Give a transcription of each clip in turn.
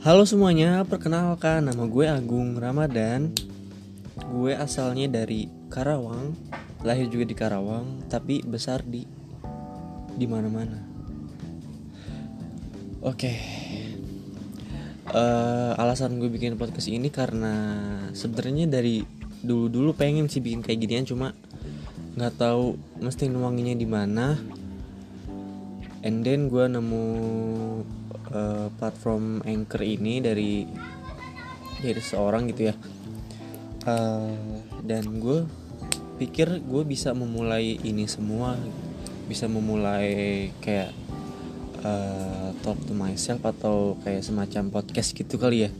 Halo semuanya, perkenalkan nama gue Agung Ramadan. Gue asalnya dari Karawang, lahir juga di Karawang, tapi besar di di mana-mana. Oke. Eh, alasan gue bikin podcast ini karena sebenarnya dari dulu-dulu pengen sih bikin kayak ginian cuma nggak tahu mesti nuanginnya di mana. And then gue nemu uh, platform Anchor ini dari dari seorang gitu ya. Uh, dan gue pikir gue bisa memulai ini semua, bisa memulai kayak uh, talk to myself atau kayak semacam podcast gitu kali ya.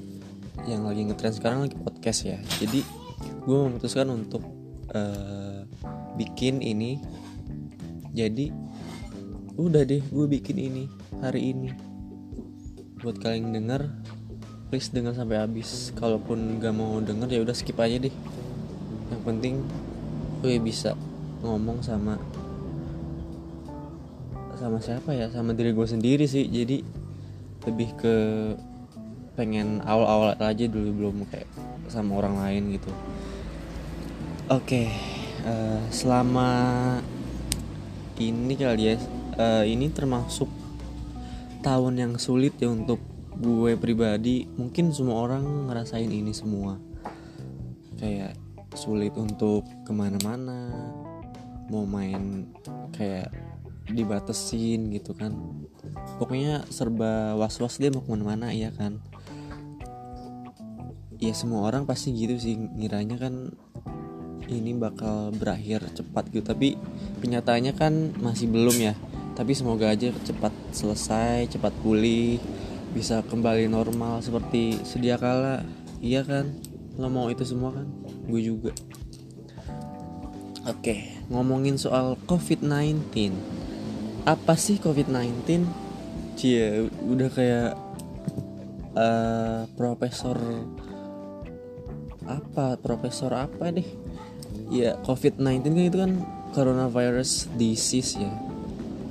Yang lagi ngetrend sekarang lagi podcast ya. Jadi gue memutuskan untuk uh, bikin ini. Jadi udah deh gue bikin ini hari ini buat kalian denger please dengar sampai habis. Kalaupun gak mau denger ya udah skip aja deh. Yang penting gue bisa ngomong sama sama siapa ya? Sama diri gue sendiri sih. Jadi lebih ke pengen awal-awal aja dulu belum kayak sama orang lain gitu. Oke okay, uh, selama ini kali ya uh, ini termasuk tahun yang sulit ya untuk gue pribadi mungkin semua orang ngerasain ini semua. Kayak sulit untuk ke mana-mana mau main kayak dibatesin gitu kan. Pokoknya serba was-was dia mau ke mana-mana ya kan. Ya semua orang pasti gitu sih ngiranya kan ini bakal berakhir cepat gitu. Tapi kenyataannya kan masih belum ya tapi semoga aja cepat selesai cepat pulih bisa kembali normal seperti sedia kala. Iya kan? Lo mau itu semua kan? Gue juga. Oke ngomongin soal covid-19 apa sih covid-19 cie udah kayak uh, profesor apa? Profesor apa deh? Ya covid-19 kan itu kan coronavirus disease ya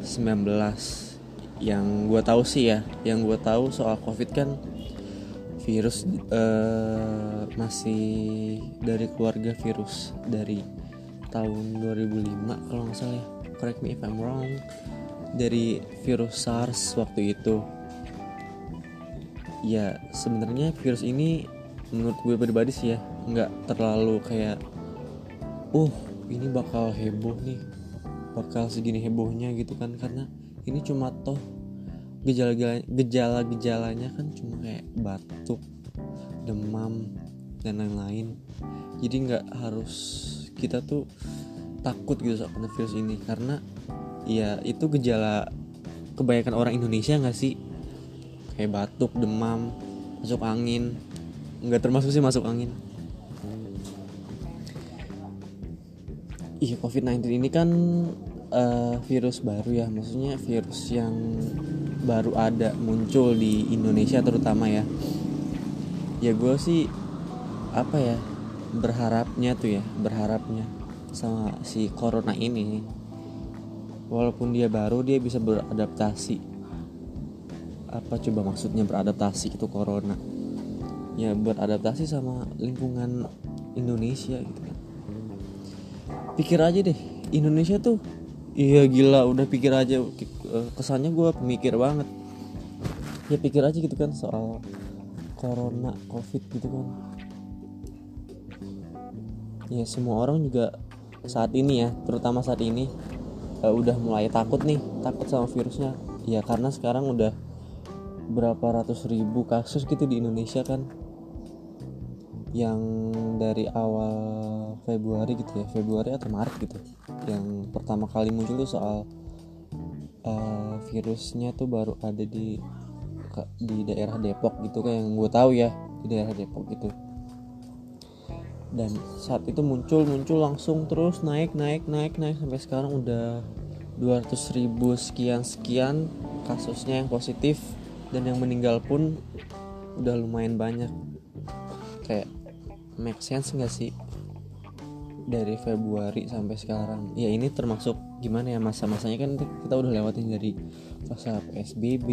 19 yang gue tahu sih ya yang gue tahu soal covid kan virus uh, masih dari keluarga virus dari tahun 2005 kalau nggak salah ya. Correct me if I'm wrong. Dari virus SARS waktu itu. Ya sebenarnya virus ini menurut gue pribadi sih ya nggak terlalu kayak uh ini bakal heboh nih bakal segini hebohnya gitu kan karena ini cuma toh gejala gejala gejalanya kan cuma kayak batuk demam dan lain-lain. Jadi nggak harus kita tuh takut gitu soal virus ini karena ya itu gejala kebanyakan orang Indonesia nggak sih? Kayak batuk demam masuk angin. Nggak termasuk sih masuk angin Iya COVID-19 ini kan uh, virus baru ya, maksudnya virus yang baru ada muncul di Indonesia terutama ya. Ya gue sih apa ya berharapnya tuh ya, berharapnya sama si corona ini, walaupun dia baru dia bisa beradaptasi. Apa coba maksudnya beradaptasi itu corona? Ya beradaptasi sama lingkungan Indonesia gitu pikir aja deh Indonesia tuh iya gila udah pikir aja kesannya gue pemikir banget. Ya pikir aja gitu kan soal corona covid gitu kan. Ya semua orang juga saat ini ya terutama saat ini uh, udah mulai takut nih takut sama virusnya. Ya karena sekarang udah berapa ratus ribu kasus gitu di Indonesia kan. Yang dari awal Februari gitu ya Februari atau Maret gitu. Yang pertama kali muncul tuh soal uh, virusnya tuh baru ada di di daerah Depok gitu kayak yang gue tahu ya di daerah Depok gitu. Dan saat itu muncul muncul langsung terus naik naik naik naik sampai sekarang udah 200 ribu sekian sekian kasusnya yang positif dan yang meninggal pun udah lumayan banyak. Kayak make sense nggak sih dari Februari sampai sekarang. Ya ini termasuk gimana ya masa-masanya kan kita udah lewatin dari fase PSBB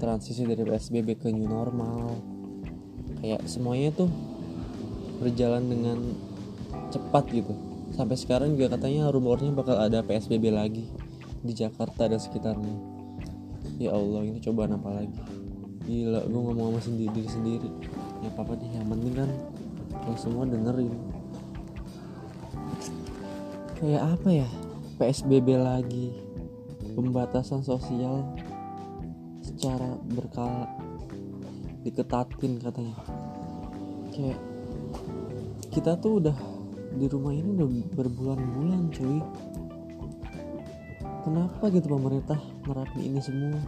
transisi dari PSBB ke new normal. Kayak semuanya tuh berjalan dengan cepat gitu. Sampai sekarang juga katanya rumornya bakal ada PSBB lagi di Jakarta dan sekitarnya. Ya Allah ini cobaan apa lagi? Gila gue ngomong sama sendiri diri sendiri. Ya apa nih yang penting kan kalau semua dengerin kayak apa ya? PSBB lagi. Pembatasan sosial secara berkala diketatin katanya. Kayak kita tuh udah di rumah ini udah berbulan-bulan cuy. Kenapa gitu pemerintah nerapin ini semua?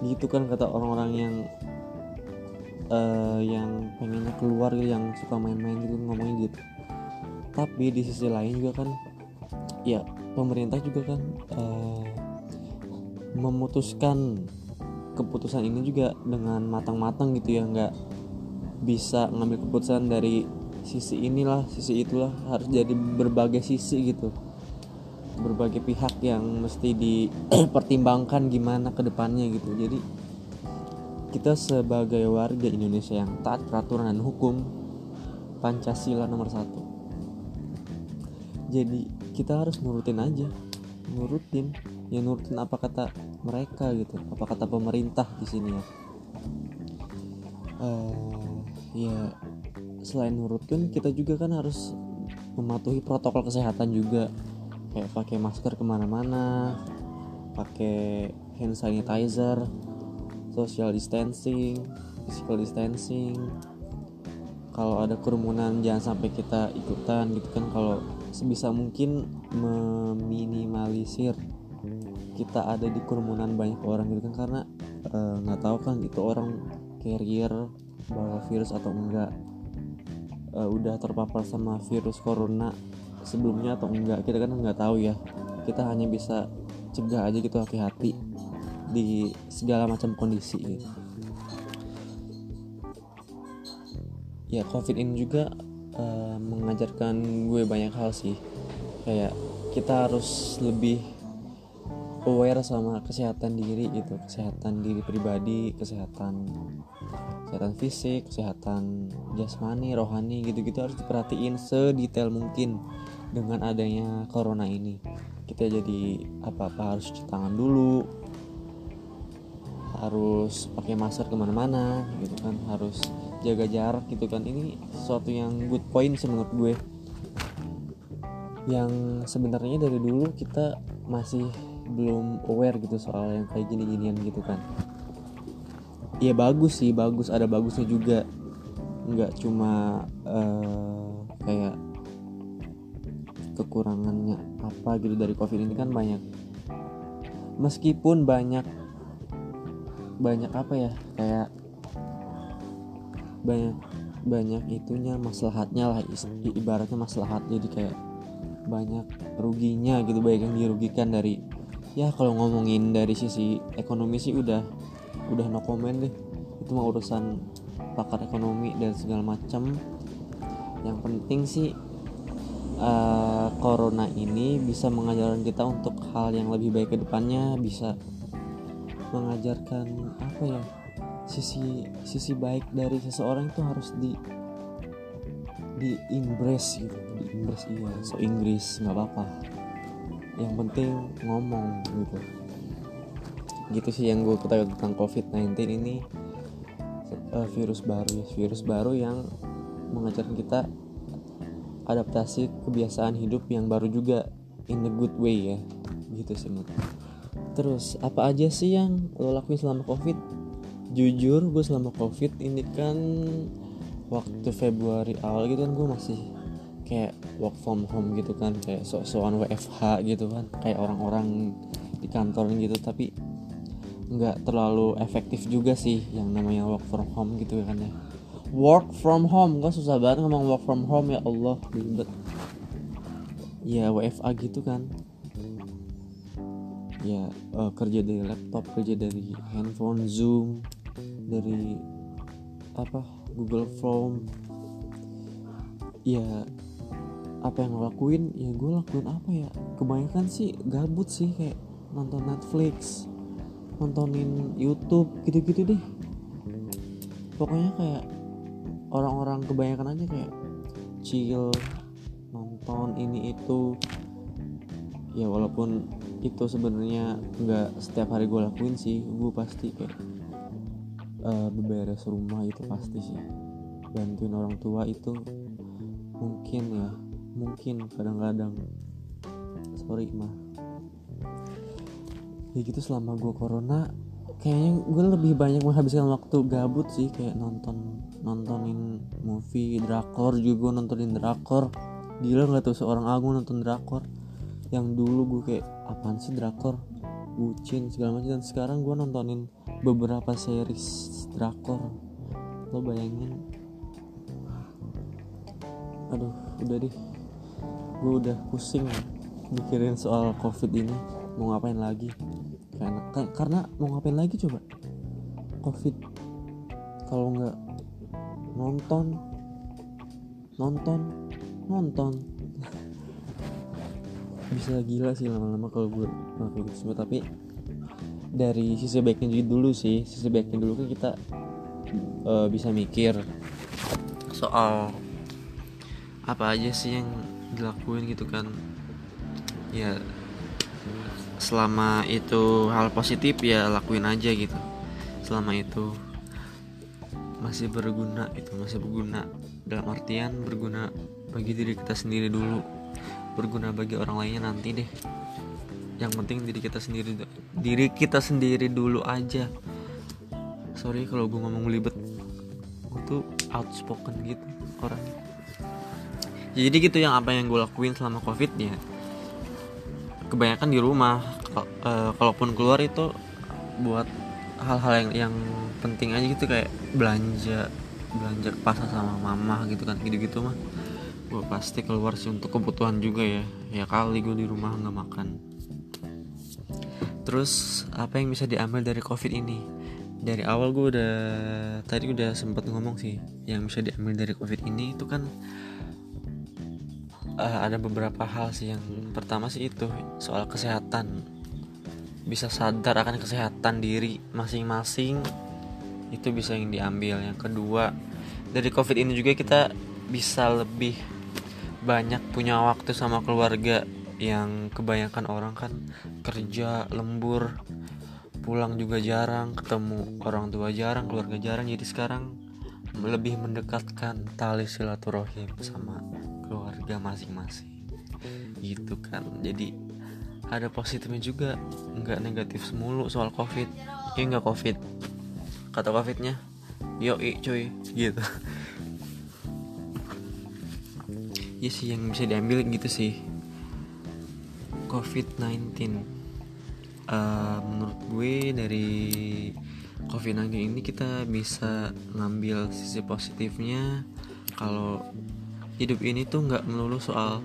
Gitu kan kata orang-orang yang uh, yang pengennya keluar yang suka main-main gitu ngomongin gitu tapi di sisi lain juga kan ya pemerintah juga kan uh, memutuskan keputusan ini juga dengan matang-matang gitu ya nggak bisa ngambil keputusan dari sisi inilah sisi itulah harus jadi berbagai sisi gitu. Berbagai pihak yang mesti dipertimbangkan gimana ke depannya gitu. Jadi kita sebagai warga Indonesia yang taat peraturan dan hukum Pancasila nomor satu jadi kita harus nurutin aja. Nurutin. Ya nurutin apa kata mereka gitu. Apa kata pemerintah di sini ya. Uh, ya selain nurutin kita juga kan harus mematuhi protokol kesehatan juga. Kayak pakai masker ke mana-mana pakai hand sanitizer social distancing physical distancing. Kalau ada kerumunan jangan sampai kita ikutan gitu kan. Kalau sebisa mungkin meminimalisir kita ada di kerumunan banyak orang gitu kan karena eh, nggak uh, tahu kan itu orang carrier bawa virus atau enggak uh, udah terpapar sama virus corona sebelumnya atau enggak kita kan nggak tahu ya kita hanya bisa cegah aja gitu hati-hati di segala macam kondisi gitu. ya covid ini juga uh, mengajarkan gue banyak hal sih. Kayak kita harus lebih aware sama kesehatan diri gitu. Kesehatan diri pribadi kesehatan kesehatan fisik kesehatan jasmani rohani gitu-gitu harus diperhatiin sedetail mungkin dengan adanya corona ini. Kita jadi apa-apa harus cuci tangan dulu harus pakai masker ke mana-mana gitu kan harus jaga jarak gitu kan. Ini sesuatu yang good point sih menurut gue. Yang sebenarnya dari dulu kita masih belum aware gitu soal yang kayak gini-ginian gitu kan. Ya bagus sih bagus. Ada bagusnya juga. Nggak cuma uh, kayak kekurangannya apa gitu dari covid ini kan banyak. Meskipun banyak banyak apa ya kayak banyak banyak itunya maslahatnya lah ibaratnya maslahat. Jadi kayak banyak ruginya gitu baik yang dirugikan dari ya kalau ngomongin dari sisi ekonomi sih udah udah no comment deh. Itu mah urusan pakar ekonomi dan segala macam yang penting sih uh, corona ini bisa mengajarkan kita untuk hal yang lebih baik ke depannya bisa mengajarkan apa ya sisi sisi baik dari seseorang itu harus di di embrace gitu. Di embrace iya so Inggris nggak apa-apa. Yang penting ngomong gitu. Gitu sih yang gue ketahui tentang covid-19 ini. Uh, virus baru ya virus baru yang mengajarkan kita adaptasi kebiasaan hidup yang baru juga in the good way ya. Gitu sih menurut terus apa aja sih yang lo lakuin selama covid jujur gue selama covid ini kan waktu Februari awal gitu kan gue masih kayak work from home gitu kan kayak sok-sokan WFH gitu kan kayak orang-orang di kantor gitu. Tapi nggak terlalu efektif juga sih yang namanya work from home gitu kan ya. Work from home kan susah banget ngomong work from home ya Allah ribet. Ya WFA gitu kan. Ya uh, kerja dari laptop kerja dari handphone zoom dari apa Google Form. Ya apa yang ngelakuin ya gue lakuin apa ya? Kebanyakan sih gabut sih kayak nonton Netflix nontonin YouTube gitu-gitu deh. Pokoknya kayak orang-orang kebanyakan aja kayak chill nonton ini itu. Ya walaupun itu sebenarnya nggak setiap hari gue lakuin sih gue pasti kayak uh, beberes rumah itu pasti sih. Bantuin orang tua itu mungkin ya mungkin kadang-kadang. Sorry mah ya gitu selama gue corona kayaknya gue lebih banyak menghabiskan waktu gabut sih kayak nonton nontonin movie drakor juga nontonin drakor. Gila nggak tuh seorang agung nonton drakor. Yang dulu gue kayak apaan sih drakor? Bucin segala macam. Dan sekarang gue nontonin beberapa series drakor. Lo bayangin. Aduh udah deh. Gue udah pusing mikirin soal covid ini. Mau ngapain lagi? Karena karena mau ngapain lagi coba? Covid. Kalau nggak nonton nonton nonton. Bisa gila sih lama-lama kalau gue itu semua tapi dari sisi baiknya dulu sih. Sisi baiknya dulu kan kita uh, bisa mikir soal apa aja sih yang dilakuin gitu kan. Ya selama itu hal positif ya lakuin aja gitu. Selama itu masih berguna itu masih berguna. Dalam artian berguna bagi diri kita sendiri dulu berguna bagi orang lainnya nanti deh yang penting diri kita sendiri diri kita sendiri dulu aja. Sorry kalau gue ngomong libet gue tuh outspoken gitu orang jadi gitu yang apa yang gue lakuin selama covid ya. Kebanyakan di rumah. Uh, kalaupun keluar itu buat hal-hal yang yang penting aja gitu kayak belanja belanja pasar sama mama gitu kan gitu-gitu mah. Gue pasti keluar sih untuk kebutuhan juga ya. Ya kali gue di rumah nggak makan terus apa yang bisa diambil dari covid ini? Dari awal gue udah tadi udah sempat ngomong sih yang bisa diambil dari covid ini itu kan uh, ada beberapa hal sih. Yang pertama sih itu soal kesehatan. Bisa sadar akan kesehatan diri masing-masing itu bisa yang diambil. Yang kedua dari covid ini juga kita bisa lebih banyak punya waktu sama keluarga yang kebanyakan orang kan kerja lembur pulang juga jarang ketemu orang tua jarang keluarga jarang. Jadi sekarang lebih mendekatkan tali silaturahim sama keluarga masing-masing. Gitu kan. Jadi ada positifnya juga nggak negatif semulu soal covid. Ya nggak covid? Kata covidnya yo cuy gitu. Ya sih yang bisa diambil gitu sih COVID-19 uh, menurut gue dari COVID-19 ini kita bisa ngambil sisi positifnya kalau hidup ini tuh nggak melulu soal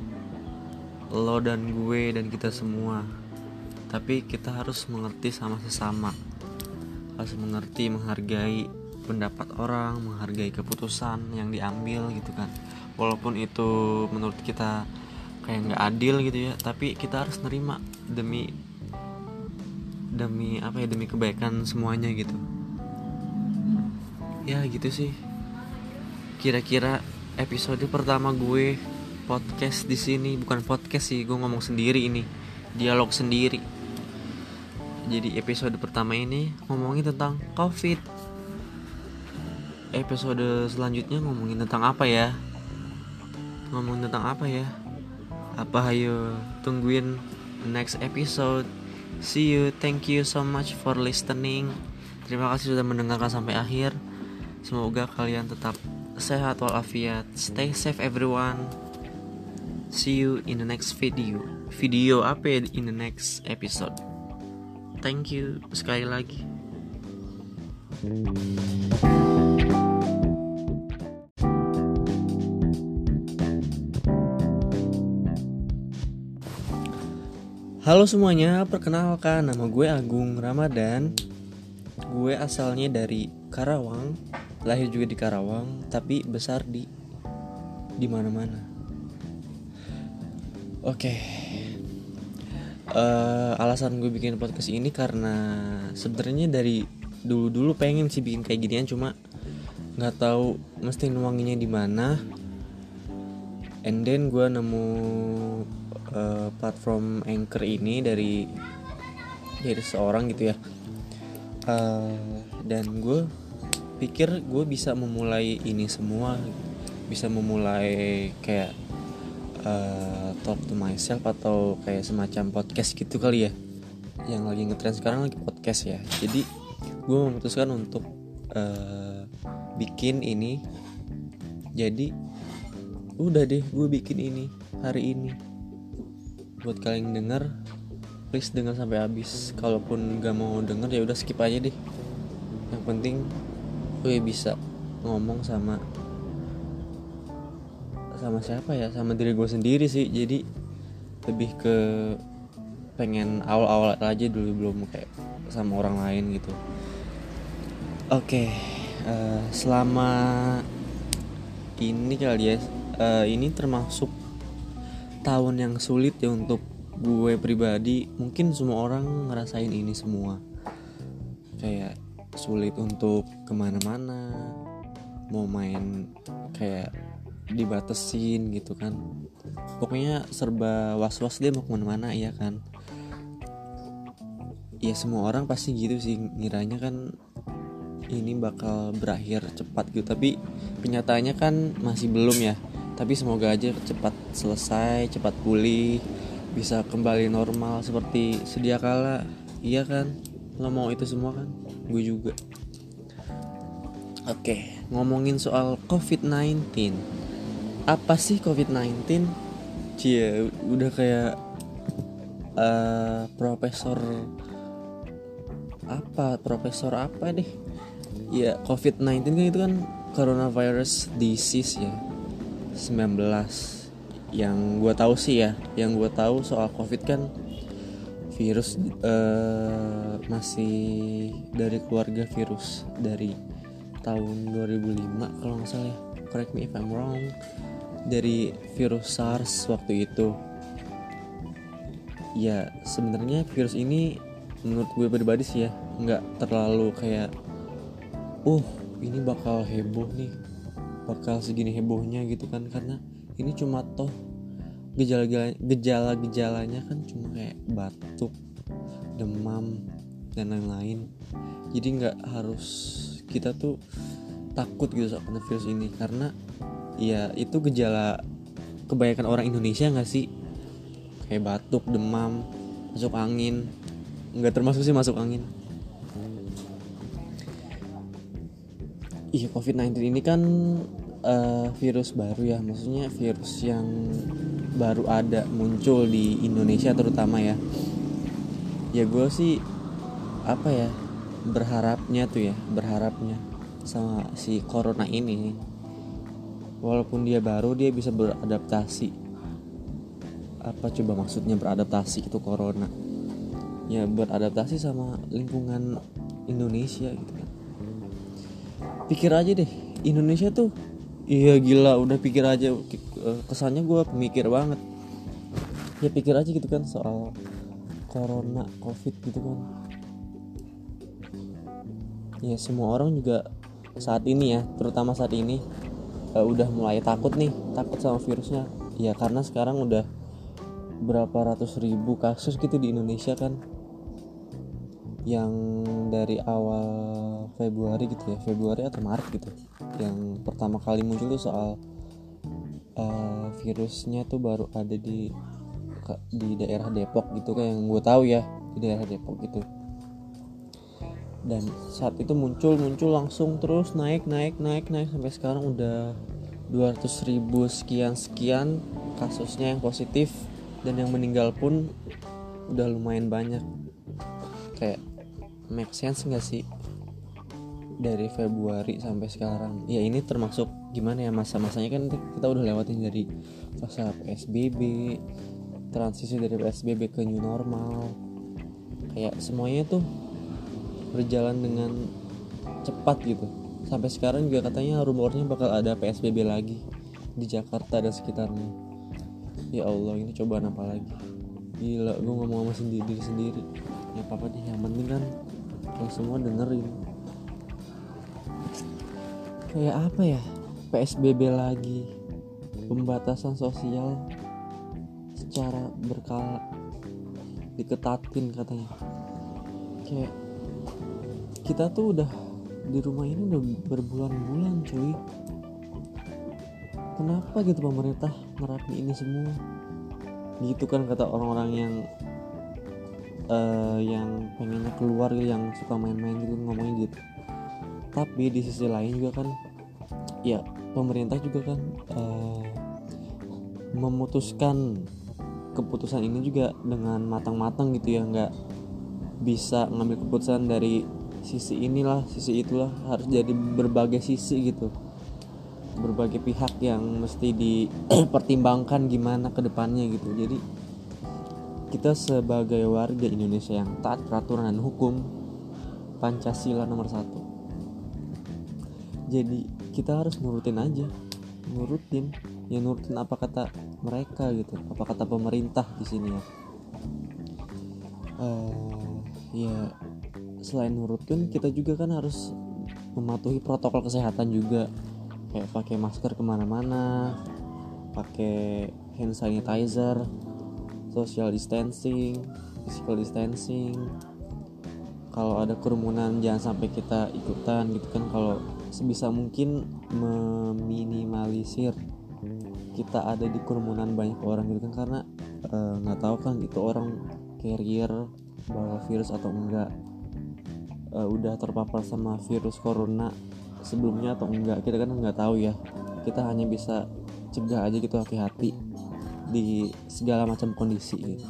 lo dan gue dan kita semua. Tapi kita harus mengerti sama sesama. Harus mengerti menghargai pendapat orang menghargai keputusan yang diambil gitu kan. Walaupun itu menurut kita kayak nggak adil gitu ya. Tapi kita harus nerima demi demi apa ya demi kebaikan semuanya gitu. Ya gitu sih. Kira-kira episode pertama gue podcast di sini bukan podcast sih gue ngomong sendiri ini. Dialog sendiri. Jadi episode pertama ini ngomongin tentang covid. Episode selanjutnya ngomongin tentang apa ya? Ngomong tentang apa ya apa ayo tungguin next episode. See you. Thank you so much for listening. Terima kasih sudah mendengarkan sampai akhir. Semoga kalian tetap sehat walafiat. Stay safe everyone. See you in the next video. Video apa ya in the next episode? Thank you sekali lagi Halo semuanya, perkenalkan nama gue Agung Ramadan. Gue asalnya dari Karawang, lahir juga di Karawang, tapi besar di di mana-mana. Oke. uh, alasan gue bikin podcast ini karena sebenarnya dari dulu dulu pengen sih bikin kayak ginian cuma nggak tahu mesti nuanginnya di mana and then gue nemu uh, platform anchor ini dari dari seorang gitu ya. Uh, dan gue pikir gue bisa memulai ini semua. Bisa memulai kayak uh, talk to myself atau kayak semacam podcast gitu kali ya. Yang lagi ngetrend sekarang lagi podcast ya. Jadi gue memutuskan untuk uh, bikin ini. Jadi udah deh gue bikin ini hari ini buat kalian denger please dengar sampai habis. Kalaupun gak mau denger ya udah skip aja deh. Yang penting gue bisa ngomong sama sama siapa ya? Sama diri gue sendiri sih. Jadi lebih ke pengen awal-awal aja dulu belum kayak sama orang lain gitu. Oke okay, uh, eh, selama ini kali ya uh, ini termasuk tahun yang sulit ya untuk gue pribadi mungkin semua orang ngerasain ini semua. Kayak sulit untuk ke mana-mana mau main kayak dibatesin gitu kan. Pokoknya serba was-was dia mau ke mana-mana ya kan. Ya semua orang pasti gitu sih ngiranya kan ini bakal berakhir cepat gitu. Tapi kenyataannya kan masih belum ya tapi semoga aja cepat selesai cepat pulih bisa kembali normal seperti sedia kala iya kan lo mau itu semua kan gue juga oke ngomongin soal covid-19 apa sih COVID-19? Cie, udah kayak uh, profesor apa? Profesor apa deh? Ya, COVID-19 kan itu kan coronavirus disease ya. 19 yang gue tahu sih ya, yang gue tahu soal COVID kan virus uh, masih dari keluarga virus dari tahun 2005 kalau nggak salah ya. Correct me if I'm wrong. Dari virus SARS waktu itu. Ya sebenarnya virus ini menurut gue pribadi sih ya nggak terlalu kayak uh ini bakal heboh nih bakal segini hebohnya gitu kan? Karena ini cuma toh gejala gejala gejalanya kan cuma kayak batuk demam dan lain-lain. Jadi nggak harus kita tuh takut gitu soal virus ini. Karena ya itu gejala kebanyakan orang Indonesia nggak sih? Kayak batuk demam masuk angin. Nggak termasuk sih masuk angin iya covid-19 ini kan uh, virus baru ya. Maksudnya virus yang baru ada muncul di Indonesia terutama ya. Ya gue sih apa ya berharapnya tuh ya berharapnya sama si corona ini. Walaupun dia baru dia bisa beradaptasi. Apa coba maksudnya beradaptasi itu corona? Ya beradaptasi sama lingkungan Indonesia gitu pikir aja deh. Indonesia tuh iya gila udah pikir aja. Eh, kesannya gue pemikir banget. Ya pikir aja gitu kan soal corona covid gitu kan. Ya semua orang juga saat ini ya terutama saat ini uh, udah mulai takut nih takut sama virusnya. Ya karena sekarang udah berapa ratus ribu kasus gitu di Indonesia kan yang dari awal Februari gitu ya Februari atau Maret gitu. Yang pertama kali muncul tuh soal uh, virusnya tuh baru ada di di daerah Depok gitu kan yang gue tahu ya di daerah Depok gitu. Dan saat itu muncul muncul langsung terus naik naik naik naik. Sampai sekarang udah 200 ribu sekian sekian kasusnya yang positif dan yang meninggal pun udah lumayan banyak. Kayak make sense gak sih dari Februari sampai sekarang? Ya ini termasuk gimana ya masa-masanya? Kan kita udah lewatin dari fase PSBB transisi dari PSBB ke new normal. Kayak semuanya tuh berjalan dengan cepat gitu. Sampai sekarang juga katanya rumornya bakal ada PSBB lagi di Jakarta dan sekitarnya. Ya Allah ini cobaan apa lagi? Gila gue ngomong sama sendiri diri sendiri. Ya apa deh yang penting kan lo semua dengerin. Kayak apa ya? PSBB lagi. Pembatasan sosial secara berkala diketatin katanya. Kayak kita tuh udah di rumah ini udah berbulan-bulan cuy. Kenapa gitu pemerintah nerapin ini semua? Gitu kan kata orang-orang yang uh, yang pengennya keluar gitu yang suka main-main gitu ngomongin gitu. Tapi di sisi lain juga kan ya pemerintah juga kan uh, memutuskan keputusan ini juga dengan matang-matang gitu ya nggak bisa ngambil keputusan dari sisi inilah sisi itulah harus jadi berbagai sisi gitu. Berbagai pihak yang mesti dipertimbangkan gimana ke depannya gitu. Jadi kita sebagai warga Indonesia yang taat peraturan dan hukum Pancasila nomor satu. Jadi kita harus nurutin aja. Nurutin. Ya nurutin apa kata mereka gitu. Apa kata pemerintah di sini ya. Uh, ya selain nurutin kita juga kan harus mematuhi protokol kesehatan juga. Kayak pakai masker ke mana-mana pakai hand sanitizer social distancing physical distancing. Kalau ada kerumunan jangan sampai kita ikutan gitu kan. Kalau sebisa mungkin meminimalisir kita ada di kerumunan banyak orang gitu kan. Karena eh, nggak uh, tahu kan itu orang carrier bawa virus atau enggak. Uh, udah terpapar sama virus corona sebelumnya atau enggak kita kan nggak tahu ya. Kita hanya bisa cegah aja gitu hati-hati di segala macam kondisi gitu.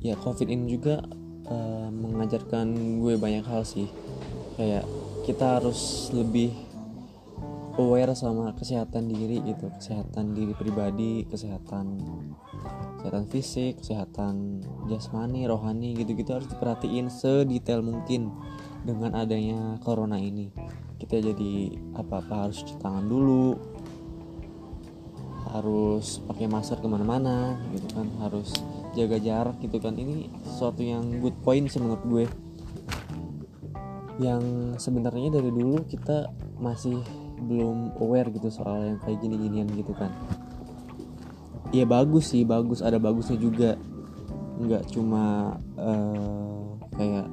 ya covid ini juga uh, mengajarkan gue banyak hal sih. Kayak kita harus lebih aware sama kesehatan diri gitu. Kesehatan diri pribadi kesehatan kesehatan fisik kesehatan jasmani rohani gitu-gitu harus diperhatiin sedetail mungkin dengan adanya corona ini. Kita jadi apa-apa harus cuci tangan dulu harus pakai masker ke mana-mana gitu kan. Harus jaga jarak gitu kan. Ini sesuatu yang good point sih menurut gue. Yang sebenarnya dari dulu kita masih belum aware gitu soal yang kayak gini-ginian gitu kan. Ya bagus sih bagus. Ada bagusnya juga. Nggak cuma uh, kayak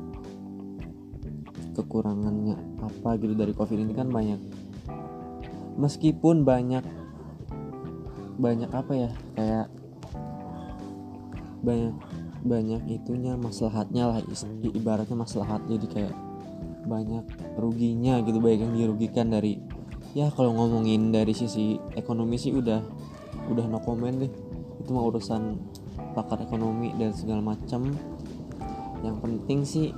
kekurangannya apa gitu dari covid ini kan banyak. Meskipun banyak banyak apa ya kayak banyak banyak itunya maslahatnya lah ibaratnya maslahat. Jadi kayak banyak ruginya gitu baik yang dirugikan dari ya kalau ngomongin dari sisi ekonomi sih udah udah no comment deh. Itu mah urusan pakar ekonomi dan segala macam yang penting sih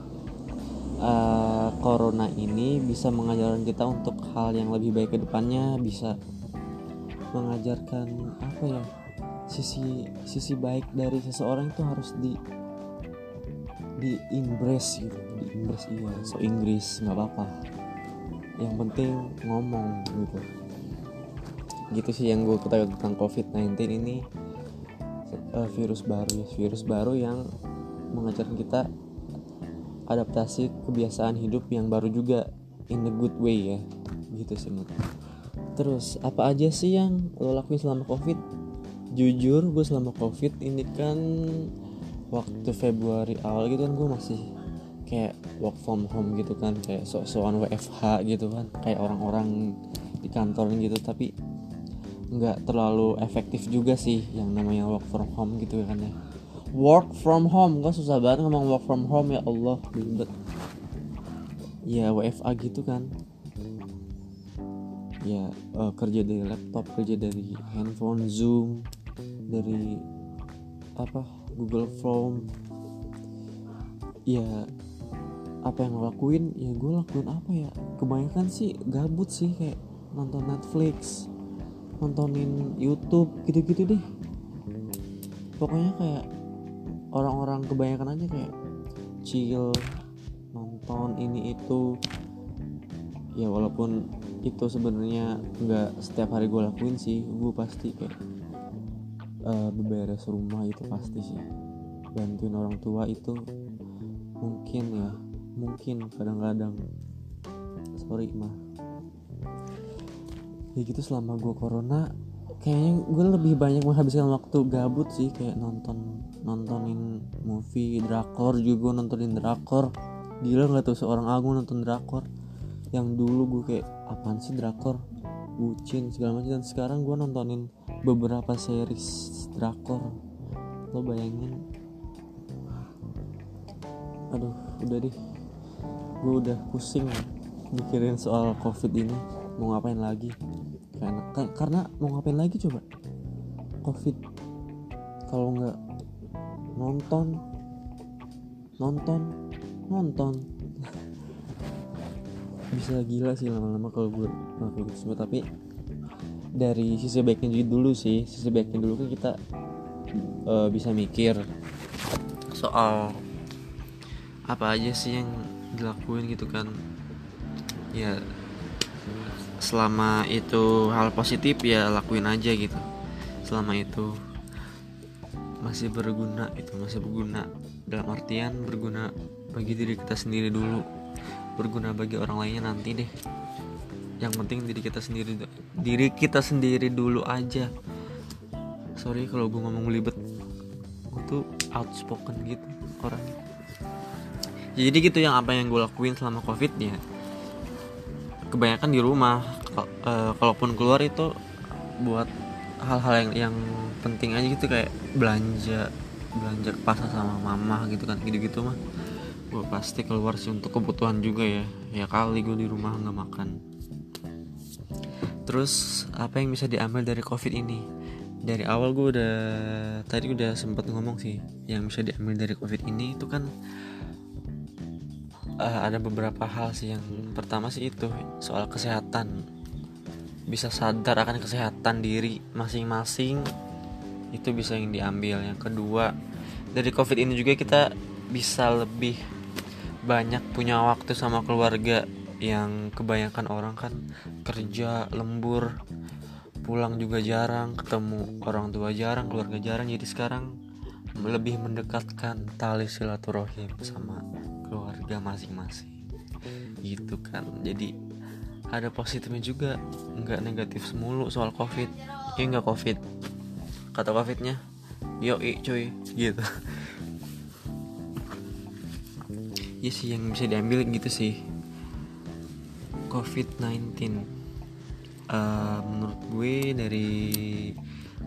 uh, corona ini bisa mengajarkan kita untuk hal yang lebih baik ke depannya bisa mengajarkan apa ya sisi sisi baik dari seseorang itu harus di di embrace gitu di embrace iya so Inggris nggak apa-apa. Yang penting ngomong gitu. Gitu sih yang gue ketahui tentang COVID-19 ini. Uh, virus baru ya virus baru yang mengajarkan kita adaptasi kebiasaan hidup yang baru juga in a good way ya. Gitu sih menurut terus apa aja sih yang lo lakuin selama covid? Jujur gue selama covid ini kan waktu Februari awal gitu kan gue masih kayak work from home gitu kan kayak sok-sokan WFH gitu kan kayak orang-orang di kantor gitu. Tapi nggak terlalu efektif juga sih yang namanya work from home gitu kan ya. Work from home kan susah banget ngomong work from home ya Allah ribet. Ya WFA gitu kan ya uh, kerja dari laptop kerja dari handphone zoom dari apa Google Form. Ya apa yang lakuin ya gue lakuin apa ya? Kebanyakan sih gabut sih kayak nonton Netflix nontonin YouTube gitu-gitu deh. Pokoknya kayak orang-orang kebanyakan aja kayak chill nonton ini itu. Ya walaupun itu sebenarnya nggak setiap hari gue lakuin sih. Gue pasti kayak uh, beberes rumah itu pasti sih. Bantuin orang tua itu mungkin ya mungkin kadang-kadang. Sorry mah ya gitu selama gue corona kayaknya gue lebih banyak menghabiskan waktu gabut sih kayak nonton nontonin movie drakor juga nontonin drakor. Gila nggak tuh seorang aku nonton drakor yang dulu gue kayak apaan sih drakor? Bucin segala macam. Dan sekarang gue nontonin beberapa series drakor. Lo bayangin. Aduh udah deh. Gue udah pusing mikirin soal covid ini. Mau ngapain lagi? Karena karena mau ngapain lagi coba? Covid. Kalau nggak nonton nonton nonton bisa gila sih lama-lama kalau gue ngelakuin itu semua. Tapi dari sisi baiknya dulu sih. Sisi baiknya dulu kan kita uh, bisa mikir soal apa aja sih yang dilakuin gitu kan. Ya selama itu hal positif ya lakuin aja gitu. Selama itu masih berguna itu masih berguna. Dalam artian berguna bagi diri kita sendiri dulu berguna bagi orang lainnya nanti deh. Yang penting diri kita sendiri diri kita sendiri dulu aja. Sorry kalau gue ngomong libet gue tuh outspoken gitu orang jadi gitu yang apa yang gue lakuin selama covid ya. Kebanyakan di rumah. Uh, kalaupun keluar itu buat hal-hal yang yang penting aja gitu kayak belanja belanja ke pasar sama mama gitu kan gitu-gitu mah gue pasti keluar sih untuk kebutuhan juga ya. Ya kali gue di rumah nggak makan. Terus apa yang bisa diambil dari covid ini? Dari awal gue udah tadi udah sempat ngomong sih yang bisa diambil dari covid ini itu kan uh, ada beberapa hal sih. Yang pertama sih itu soal kesehatan. Bisa sadar akan kesehatan diri masing-masing itu bisa yang diambil. Yang kedua dari covid ini juga kita bisa lebih banyak punya waktu sama keluarga yang kebanyakan orang kan kerja lembur pulang juga jarang ketemu orang tua jarang keluarga jarang. Jadi sekarang lebih mendekatkan tali silaturahim sama keluarga masing-masing. Gitu kan. Jadi ada positifnya juga nggak negatif semulu soal covid. Ya nggak covid? Kata covidnya yo cuy. Gitu ya sih yang bisa diambil gitu sih. Covid-19 uh, menurut gue dari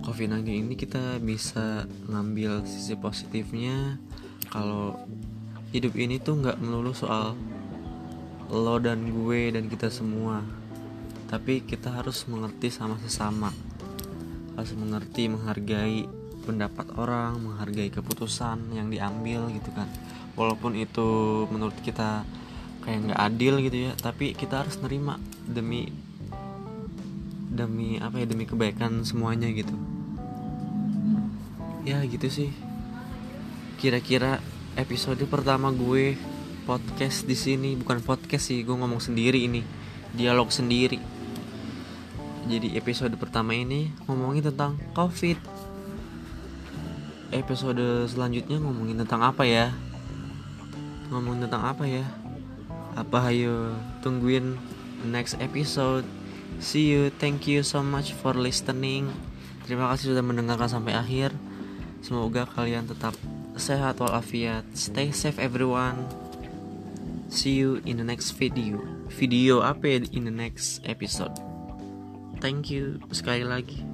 covid-19 ini kita bisa ngambil sisi positifnya kalau hidup ini tuh nggak melulu soal lo dan gue dan kita semua. Tapi kita harus mengerti sama sesama. Harus mengerti menghargai pendapat orang menghargai keputusan yang diambil gitu kan walaupun itu menurut kita kayak nggak adil gitu ya tapi kita harus nerima demi demi apa ya demi kebaikan semuanya gitu. Ya gitu sih. Kira-kira episode pertama gue podcast di sini bukan podcast sih gue ngomong sendiri ini dialog sendiri. Jadi episode pertama ini ngomongin tentang covid. Episode selanjutnya ngomongin tentang apa ya ngomongin tentang apa ya? Apa ayo tungguin next episode. See you thank you so much for listening. Terima kasih sudah mendengarkan sampai akhir. Semoga kalian tetap sehat walafiat. Stay safe everyone. See you in the next video. Video apa ya in the next episode? Thank you sekali lagi